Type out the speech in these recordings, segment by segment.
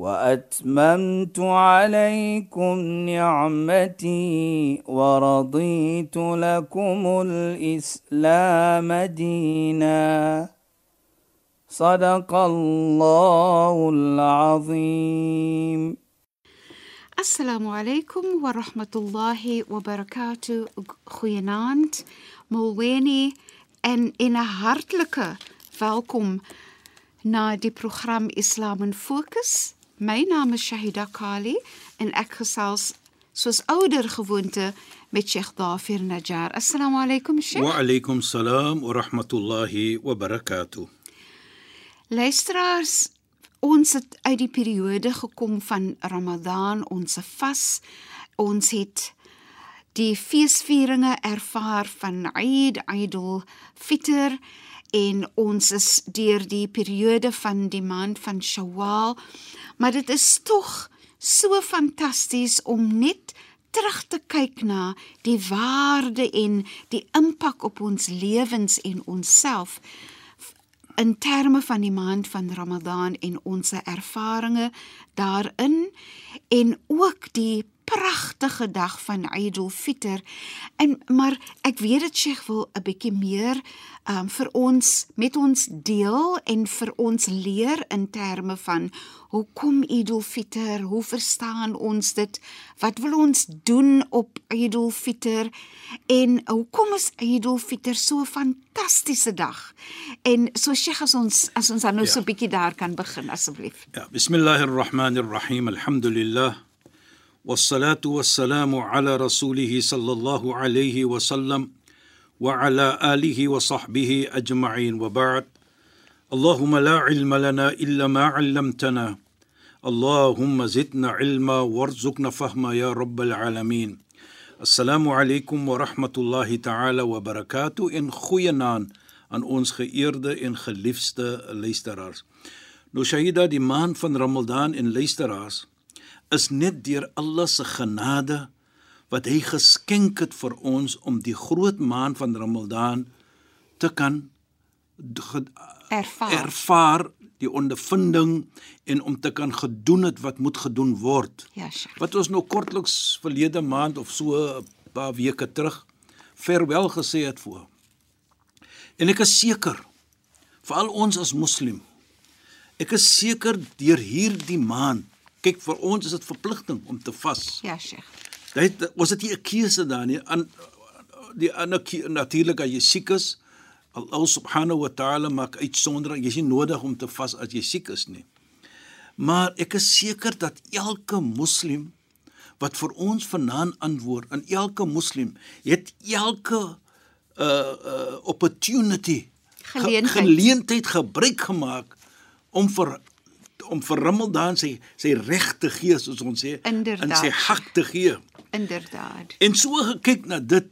وأتممت عليكم نعمتي ورضيت لكم الإسلام دينا. صدق الله العظيم. السلام عليكم ورحمة الله وبركاته. خيانات مولاني ان ان هارتلكه welkom na die program Islam in Fokus My naam is Shahida Kali en ek gesels soos ouer gewoonte met Sheikh Dafir Najjar. Assalamu alaykum Sheikh. Wa alaykum salaam wa rahmatullahi wa barakatuh. Luisteraars, ons het uit die periode gekom van Ramadan, ons vas. Ons het die feesvieringe ervaar van Eid, Eid al-Fitr en ons is deur die periode van die maand van Shawwal. Maar dit is tog so fantasties om net terug te kyk na die waarde en die impak op ons lewens en onsself in terme van die maand van Ramadan en ons ervarings daarin en ook die pragtige dag van Eid al-Fitr. En maar ek weet dit Sheikh wil 'n bietjie meer um vir ons met ons deel en vir ons leer in terme van hoekom Eid al-Fitr, hoe verstaan ons dit? Wat wil ons doen op Eid al-Fitr? En hoekom is Eid al-Fitr so 'n fantastiese dag? En so Sheikh as ons as ons dan nou ja. so 'n bietjie daar kan begin asseblief. Ja, bismillahirrahmanirrahim. Alhamdulillah. والصلاة والسلام على رسوله صلى الله عليه وسلم وعلى آله وصحبه أجمعين وبعد. اللهم لا علم لنا إلا ما علمتنا. اللهم زدنا علما وارزقنا فهما يا رب العالمين. السلام عليكم ورحمة الله تعالى وبركاته. in goeie naam aan ons geëerde en geliefde luisteraars. Nou Shahida, die maand van Ramadan is net deur Allah se genade wat hy geskenk het vir ons om die groot maand van Ramadan te kan ervaar. ervaar die ondervinding en om te kan gedoen het wat moet gedoen word. Ja, Sheikh. Wat ons nou kortliks verlede maand of so 'n paar weke terug verwel gesê het voor. En ek is seker veral ons as moslim ek is seker deur hierdie maand kyk vir ons is dit verpligting om te vas. Ja, Sheikh. Dit was dit 'n keuse daar nie. Aan die ander natuurlik as jy siek is, Allah subhanahu wa ta'ala maak uitsondering. Jy's nie nodig om te vas as jy siek is nie. Maar ek is seker dat elke moslim wat vir ons vanaand antwoord, en elke moslim het elke uh uh opportunity Geleentheid. ge, geleentheid gebruik gemaak om vir om vir Ramadan sy sy reg te gee soos ons sê Inderdaad. en sy hak te gee. Inderdaad. En so gekyk na dit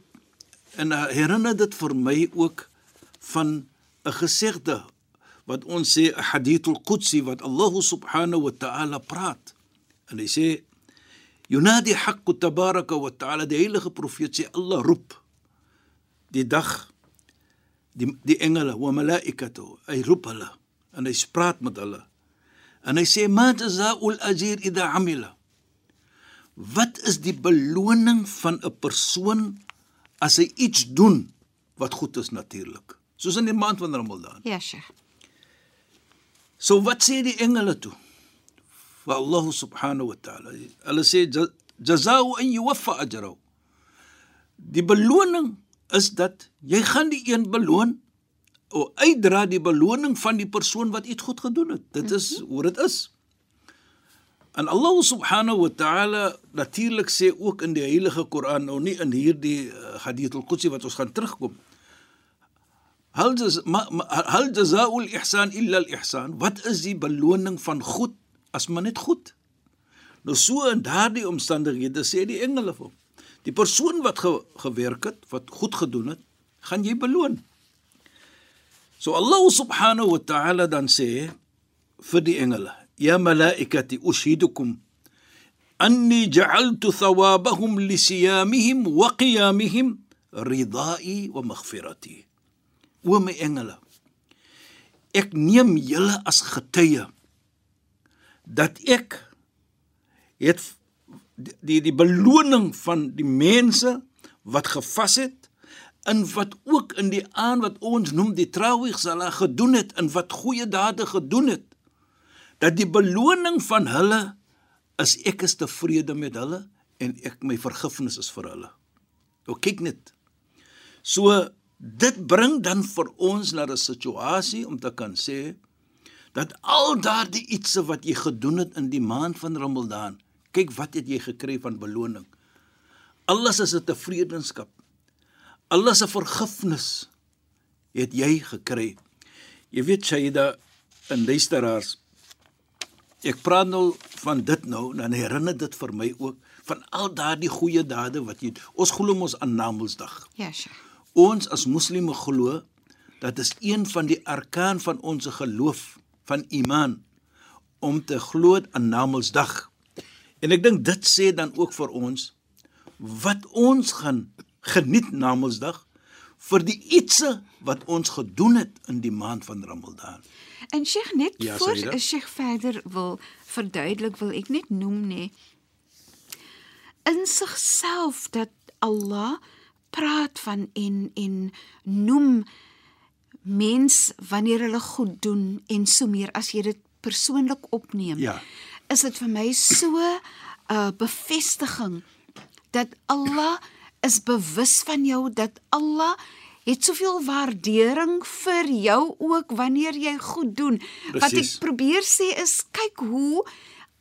en herinner dit vir my ook van 'n gesegde wat ons sê 'n hadithul qudsi wat Allah subhanahu wa ta'ala praat. En hy sê yunadi haqqu tabaraka wa ta'ala die heilige profeet sê Allah roep die dag die die engele wa malaikatu hy roep hulle en hy praat met hulle en hy sê ma jazaa'ul ajir idha amila Wat is die beloning van 'n persoon as hy iets doen wat goed is natuurlik? Soos in die maand van Ramadan. Ja, Sheikh. So wat sê die engele toe? Wa Allah subhanahu wa ta'ala. Hulle sê jazaa'u an yuwaffa ajrahu. Die beloning is dat jy gaan die een beloon o uitdra die beloning van die persoon wat iets goed gedoen het. Dit is mm -hmm. hoe dit is. En Allah subhanahu wa ta'ala natuurlik sê ook in die heilige Koran, nou nie in hierdie uh, hadith al-Qudsi wat ons gaan terugkom. Hal jaz, hal jazaa'ul ihsan illa al-ihsan? Wat is die beloning van goed as maar net goed? Nou so in daardie omstandighede sê die engele vir hom: Die persoon wat ge, gewerk het, wat goed gedoen het, gaan jy beloon. So Allah subhanahu wa ta'ala dan sê vir die engele: Ya malaikati ushidukum anni ja'altu thawabahum li siyamihim wa qiyamihim ridai wa maghfirati. O my engele, ek neem julle as getuie dat ek het die die beloning van die mense wat gevas het in wat ook in die aan wat ons noem die trouwig sal gedoen het in wat goeie dade gedoen het dat die beloning van hulle is ek is tevrede met hulle en ek my vergifnis is vir hulle. Nou kyk net. So dit bring dan vir ons na 'n situasie om te kan sê dat al daardie ietsie wat jy gedoen het in die maand van Ramadan Kyk wat het jy gekry van beloning. Alles is 'n tevredenskap. Alles 'n vergifnis het jy gekry. Jy weet Shaida en luisteraars ek praat nou van dit nou dan herinner dit vir my ook van al daardie goeie dade wat jy ons glo mos aan Namedsdag. Ja, sure. Ons as moslimme glo dat is een van die arkaan van ons geloof van iman om te glo aan Namedsdag. En ek dink dit sê dan ook vir ons wat ons gaan geniet na Mondsdag vir die ietsie wat ons gedoen het in die maand van Ramadan. En Sheikh net Ja, voor Sarida? Sheikh verder wil verduidelik wil ek net noem nê in sigself dat Allah praat van en en noem mens wanneer hulle goed doen en so meer as jy dit persoonlik opneem. Ja. Is dit vir my so 'n uh, bevestiging dat Allah is bewus van jou dat Allah het soveel waardering vir jou ook wanneer jy goed doen. Wat Presies. ek probeer sê is kyk hoe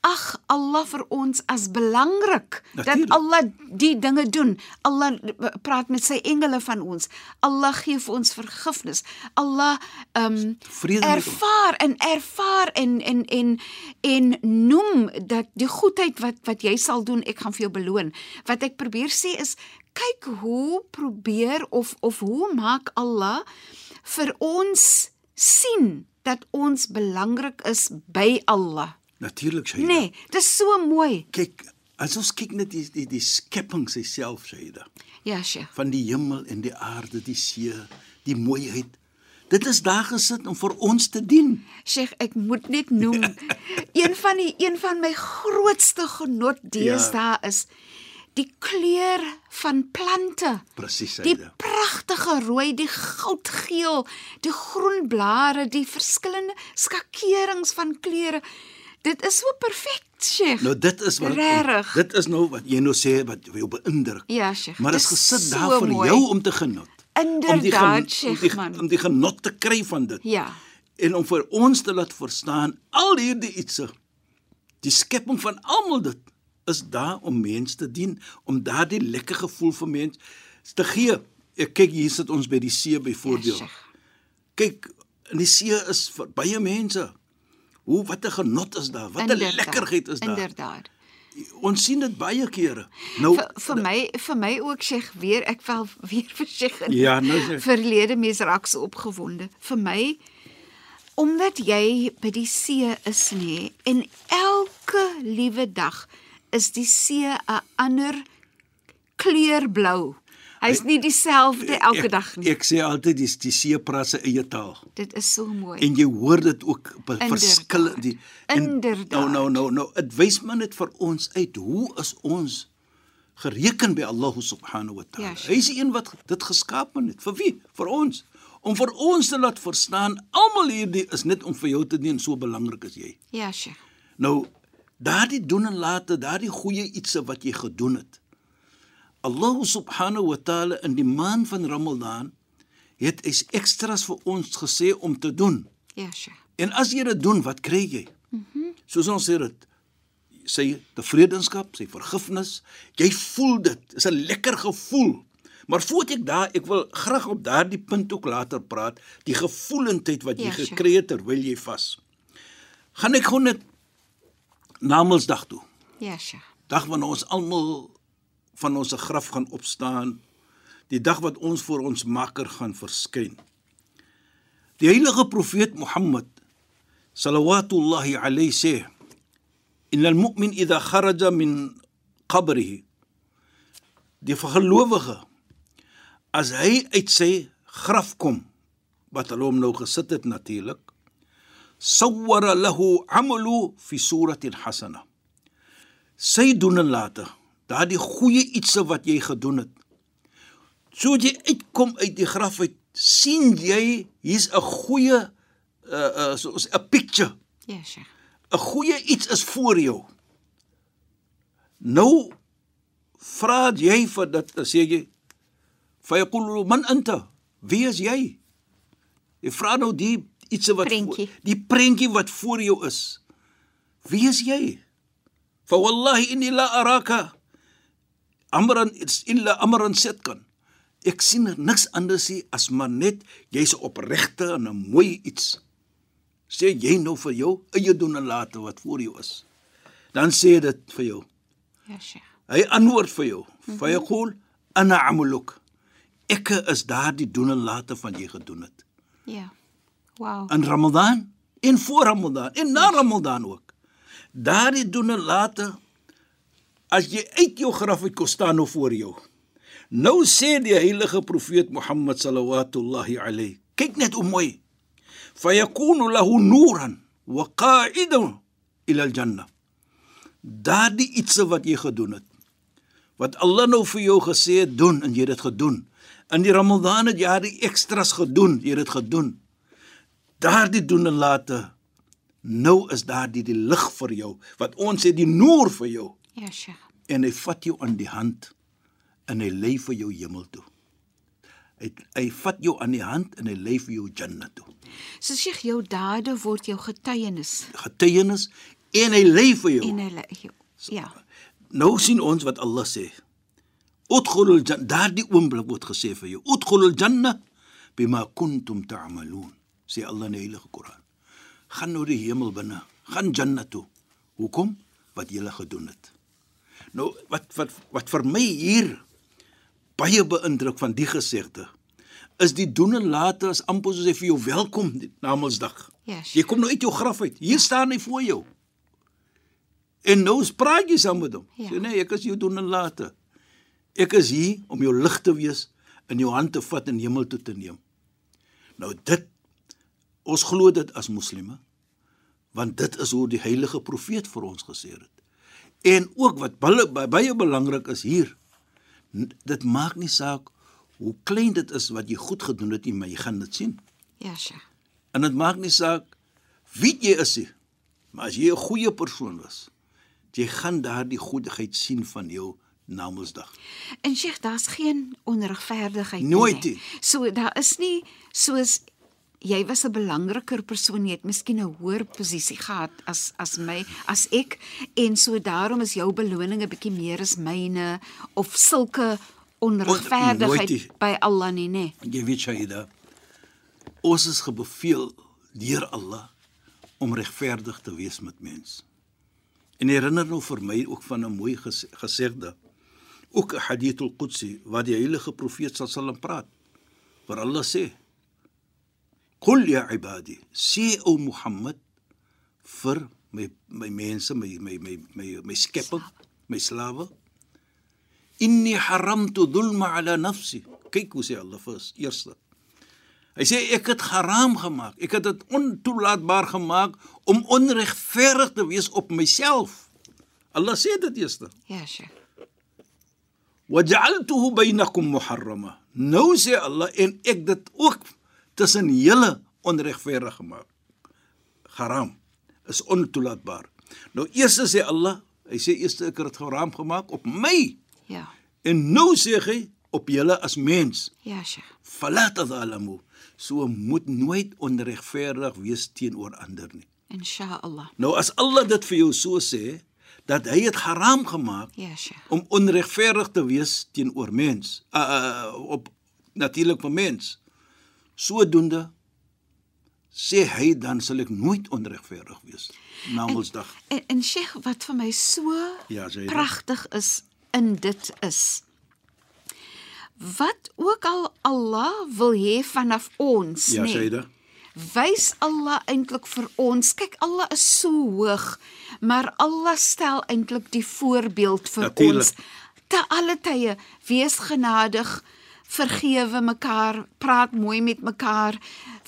ag Allah vir ons as belangrik dat. Allah die dinge doen. Allah praat met sy engele van ons. Allah gee vir ons vergifnis. Allah ehm ons. ervaar en ervaar en en en en noem dat die goedheid wat wat jy sal doen, ek gaan vir jou beloon. Wat ek probeer sê is kyk hoe probeer of of hoe maak Allah vir ons sien dat ons belangrik is by Allah. Natuurlik Shaida. Nee, dis so mooi. Kyk, as ons kyk net die die, die skepping self Shaida, Ja, Sheikh. van die hemel en die aarde, die see, die mooiheid. Dit is daar gesit om vir ons te dien. Sheikh, ek moet net noem een van die een van my grootste genot deesdae is die kleur van plante. Presies Die Shaida. pragtige rooi, die goudgeel, die groen blare, die verskillende skakerings van kleure. Dit is so perfek, Sheikh. Nou dit is wat Regtig. dit is nou wat jy nou sê wat jou beïndruk. Ja, Sheikh. Maar dit is gesit so daar vir mooi. jou om te genot. die, Inderdaad, Sheikh die, man. om die genot te kry van dit. Ja. En om vir ons te laat verstaan al hierdie ietsie die skepping van almal dit is daar om mense te dien, om daardie lekker gevoel vir mense te gee. Ek kyk hier sit ons by die see byvoorbeeld. Ja, kyk, in die see is baie mense. Hoe wat 'n genot is daar? Wat 'n lekkerheid is daar? Inderdaad. Ons sien dit baie kere. Nou vir, vir my vir my ook sê weer ek val weer in. Ja, nou sê- verlede mens raak so opgewonde. Vir my omdat jy by die see is nê en elke liewe dag is die see 'n ander kleur blou. Hy's nie dieselfde elke dag nie. Ek sê altyd dis die see praat sy eie taal. Dit is so mooi. En jy hoor dit ook op 'n Inderdaad. verskil die en- Inderdaad. Nou nou nou nou dit wys maar net vir ons uit hoe is ons gereken by Allah subhanahu wa taala. Ja, sure. Hy is die een wat dit geskaap het. Vir wie? Vir ons. Om vir ons te laat verstaan almal hierdie is net om vir jou te dien so belangrik as jy. Ja, Sheikh. Nou daardie doen en late, daardie goeie ietsie wat jy gedoen het. Allah subhanahu wa taala in die maand van Ramadan het is ekstras vir ons gesê om te doen. Ja, Sheikh. En as jy dit doen, wat kry jy? Mhm. Mm Soos ons sê dit sy tevredenskap, sy vergifnis, jy voel dit. Dis 'n lekker gevoel. Maar voordat ek daar, ek wil graag op daardie punt ook later praat, die gevoelendheid wat jy Ja, sure. gekry het terwyl jy vas. Gaan ek gou net na Mondsdag toe. Ja, Sheikh. Dag wanneer ons almal van ons graf gaan opstaan, die dag wat ons voor ons Maker gaan verskyn. Die heilige profeet Mohammed sallallahu alayhi sê: "Innal mu'min idha kharaja min qabrihi" Die gelowige as hy uit sy graf kom wat hulle hom nou gesit het natuurlik sawwara lahu amalu fi suratin hasana sy doen en late daardie goeie ietsie wat jy gedoen het so jy uitkom uit die graf uit sien jy hier's 'n goeie uh uh soos 'n picture. Ja, Sheikh. 'n goeie iets is voor jou nou vra jy vir dit sê jy fayaqulu man anta wie is jy jy vra nou die iets wat Prentjie. voor, die prentjie wat voor jou is wie is jy fa wallahi inni la araka amran illa amran sidkan ek sien niks anders nie as maar net jy's opregte en 'n mooi iets sê jy nou vir jou eie doen en late wat voor jou is dan sê dit vir jou Ja, Sheikh. Hy antwoord vir jou. Fa yaqul ana amaluk. Ek is daardie doen en late van jy gedoen het. Ja. Wow. In Ramadan en voor Ramadan en na Ramadan ook. Daardie doen en late as jy uit jou graf uit kom staan nou voor jou. Nou sê die heilige profeet Mohammed sallallahu alayhi. Kyk net hoe mooi. Fa yakunu lahu nuran wa qa'idan ila al-jannah. Daardie iets wat jy gedoen het. Wat Allah nou vir jou gesê het doen en jy het dit gedoen. In die Ramadan het jy die ekstras gedoen, jy het dit gedoen. Daardie doen en late nou is daardie die lig vir jou wat ons sê die noor vir jou Ja, Sheikh. en hy vat jou aan die hand en hy lei vir jou hemel toe. Hy hy vat jou aan die hand en hy lei vir jou Jannah toe. So Sheikh, jou dade word jou getuienis Getuienis en hy lei vir jou. en hulle jou. Ja. Nou sien ons wat Allah sê. Udkhulul jannah daardie oomblik word gesê vir jou. Udkhulul jannah bima kuntum ta'malun. Sê Allah in die Heilige Koran. Gaan nou die hemel binne. Gaan Jannah toe. Hoekom? Wat jy gedoen het. Nou wat wat wat vir my hier baie beïndruk van die gesegde is die doen en late as amper soos hy vir jou welkom na Mondsdag. Ja, Jy kom nou uit jou graf uit. Hier staan hy voor jou. En nou spraak jy saam met hom. Ja. Sê nee, ek is jou doen en late. Ek is hier om jou lig te wees in jou hand te vat en hemel toe te neem. Nou dit ons glo dit as moslimme want dit is hoe die heilige profeet vir ons gesê het. En ook wat baie, belangrik is hier dit maak nie saak hoe klein dit is wat jy goed gedoen het nie, maar jy gaan dit sien. Ja, Sheikh. En dit maak nie saak wie jy is nie. Maar as jy 'n goeie persoon was, jy gaan daardie goedigheid sien van jou na Mondsdag. En Sheikh, daar's geen onregverdigheid Nooit nie. nie. So daar is nie soos jy was 'n belangriker persoon, jy het miskien 'n hoër posisie gehad as as my, as ek en so daarom is jou beloning 'n bietjie meer as myne of sulke onregverdigheid nie. by Allah nie, nê. Jy weet Shaida, ons is gebeveel deur Allah om regverdig te wees met mens. En herinner nou vir my ook van 'n mooi ges gesegde. Ook 'n hadith al-Qudsi waar die heilige profeet sallam praat. Waar Allah sê: "Qul ya ibadi, sê o Mohammed vir my my mense, my my my my, my skepping, my slawe, inni haramtu dhulma ala nafsi." Kyk hoe sê Allah vir eerste. Hy sê ek het haram gemaak. Ek het dit ontoelaatbaar gemaak om onregverdig te wees op myself. Allah sê dit eerste. Ja, Sheikh. Waj'altuhu bainakum muharrama. Nou sê Allah en ek dit ook tussen julle onregverdig gemaak. Haram is ontoelaatbaar. Nou eers sê Allah, hy sê eers ek het dit haram gemaak op my Ja. en nou sê hy op julle as mens. Ja, Sheikh. Fala tadhalamu. So moet nooit onregverdig wees teenoor ander nie. Inshallah. Nou as Allah dit vir jou so sê dat hy dit haram gemaak Ja, Sheikh. om onregverdig te wees teenoor mens, uh, uh op natuurlik vir mens. Sodoende sê hy dan sal ek nooit onregverdig wees na Mondsdag. En, en Sheikh, wat vir my so Ja, pragtig is in dit is wat ook al Allah wil hê vanaf ons, Ja, nê. Saida. Wys Allah eintlik vir ons. Kyk, Allah is so hoog, maar Allah stel eintlik die voorbeeld vir Natuurlijk. ons. Te alle tye, wees genadig, vergewe mekaar, praat mooi met mekaar,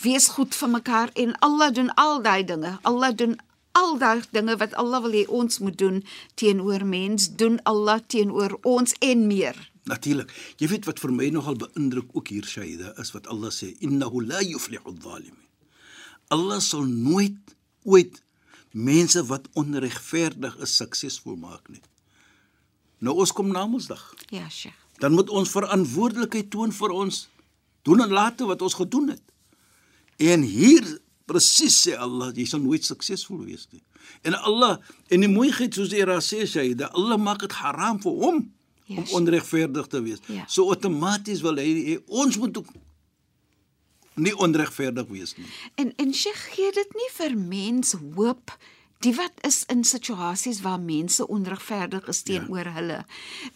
wees goed vir mekaar en Allah doen al daai dinge. Allah doen al daai dinge wat Allah wil hê ons moet doen teenoor mens, doen Allah teenoor ons en meer. Natuurlik. Jy weet wat vir my nogal beïndruk ook hier Shaida is wat Allah sê innahu la yuflihu adh-dhalimin. Allah sal nooit ooit mense wat onregverdig is suksesvol maak nie. Nou ons kom na Mondsdag. Ja, Sheikh. Dan moet ons verantwoordelikheid toon vir ons doen en late wat ons gedoen het. En hier presies sê Allah, jy sal nooit suksesvol wees nie. En Allah, en die mooiheid soos die Ra sê Shaida, Allah maak dit haram vir hom Ja, om onregverdig te wees. Ja. So outomaties wil hy ons moet ook nie onregverdig wees nie. En en Sheikh gee dit nie vir mens hoop die wat is in situasies waar mense onregverdig is teenoor ja. hulle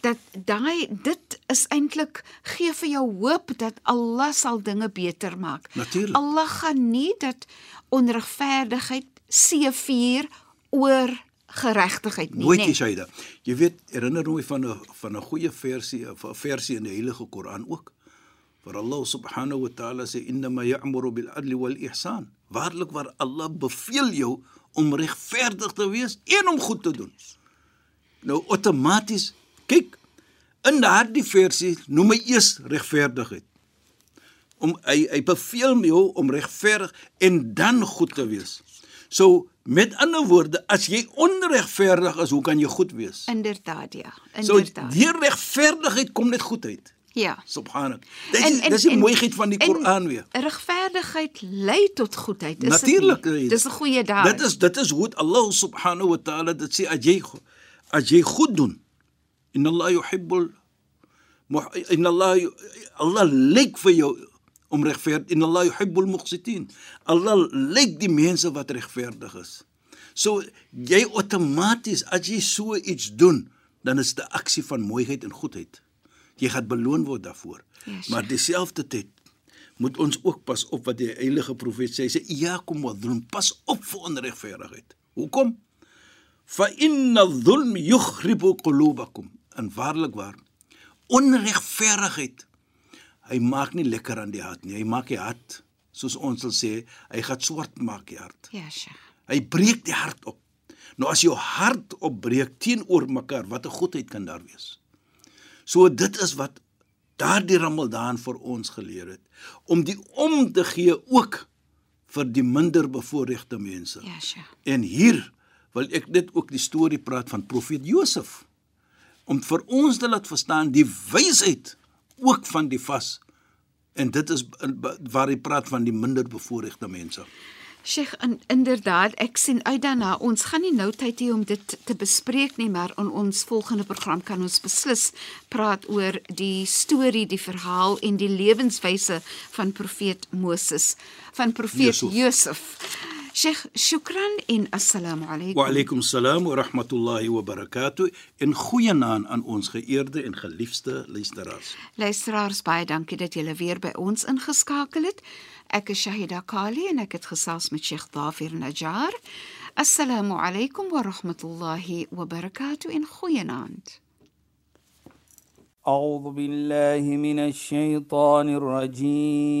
dat daai dit is eintlik gee vir jou hoop dat Allah sal dinge beter maak. Natuurlijk. Allah gaan nie dat onregverdigheid seëvier oor geregtigheid nie, Nooit nie Shaida. Jy weet, herinner my van 'n van 'n goeie versie, 'n versie in die Heilige Koran ook. Waar Allah subhanahu wa ta'ala sê inna ma ya'muru bil adli wal ihsan. Waarlik waar Allah beveel jou om regverdig te wees en om goed te doen. Nou outomaties, kyk, in daardie versie noem hy eers regverdigheid. Om hy hy beveel jou om regverdig en dan goed te wees. So met ander woorde, as jy onregverdig is, hoe kan jy goed wees? Inderdaad, ja. So Inderdaad. die regverdigheid kom net goed uit. Ja. Subhanak. Dit is dis die mooiheid van die Koran weer. Regverdigheid lei tot goedheid, is Natuurlik. dit eh, Dis 'n goeie daad. Dit is dit is hoe Allah subhanahu wa ta'ala dit sê as jy as jy goed doen. Inna Allah yuhibbul inna Allah Allah lyk vir jou om regverdig. Inna Allah yuhibbul muqsitin. Allah lyk die mense wat regverdig is. So jy outomaties as jy so iets doen, dan is dit 'n aksie van mooiheid en goedheid. Jy gaan beloon word daarvoor. Ja, Sheikh. maar dieselfde tyd moet ons ook pas op wat die heilige profeet sê. Hy sê ja kom wat doen, pas op vir onregverdigheid. Hoekom? Fa inna dhulm yukhribu qulubakum. En waarlik waar. Onregverdigheid. Hy maak nie lekker aan die hart nie. Hy maak die hart soos ons sal sê, hy gaan swart maak die hart. Ja, Sheikh. Hy breek die hart op. Nou as jou hart opbreek teenoor mekaar, wat 'n goedheid kan daar wees? So dit is wat daardie Ramadan vir ons geleer het om die om te gee ook vir die minder bevoorregte mense. Ja, Sheikh. En hier wil ek net ook die storie praat van profeet Josef om vir ons te laat verstaan die wysheid ook van die vas. En dit is waar hy praat van die minder bevoorregte mense. Sheikh, in, inderdaad, ek sien uit daarna. Ons gaan nie nou tyd hê om dit te bespreek nie, maar in ons volgende program kan ons beslis praat oor die storie, die verhaal en die lewenswyse van profeet Moses, van profeet Yusuf. Josef. Sheikh, shukran en assalamu alaykum. Wa alaykum salaam wa rahmatullahi wa barakatuh. En goeienaand aan ons geëerde en geliefde luisteraars. Luisteraars, baie dankie dat julle weer by ons ingeskakel het. Ek is Shahida Kali en ek het gesels met Sheikh Dafir Najjar. Assalamu alaykum wa rahmatullahi wa barakatuh en goeienaand. أعوذ بالله من الشيطان الرجيم